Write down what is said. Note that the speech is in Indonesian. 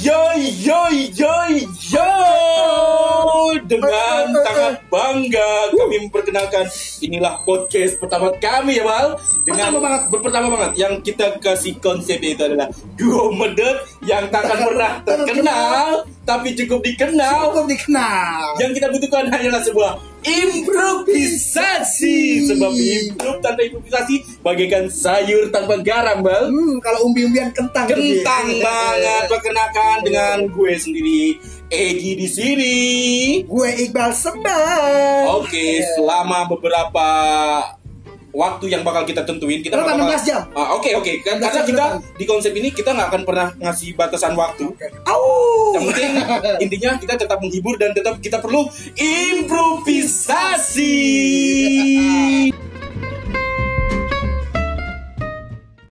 yo yo yo yo. Dengan sangat bangga kami memperkenalkan inilah podcast pertama kami ya Mal dengan Pertama banget. pertama banget yang kita kasih konsep itu adalah duo medek yang tak akan pernah terkenal tapi cukup dikenal. Cukup dikenal. yang kita butuhkan hanyalah sebuah improvisasi. Sebab improv tanpa improvisasi bagaikan sayur tanpa garam bal Hmm, kalau umbi-umbian kentang. kentang Gitu. banget perkenakan dengan gue sendiri Egi di sini Gue Iqbal Sembang. oke selama beberapa waktu yang bakal kita tentuin kita bakal- 16 jam? Ah, oke oke Kan- 16 karena jam kita berapa? di konsep ini kita nggak akan pernah ngasih batasan waktu Au. yang penting intinya kita tetap menghibur dan tetap kita perlu improvisasi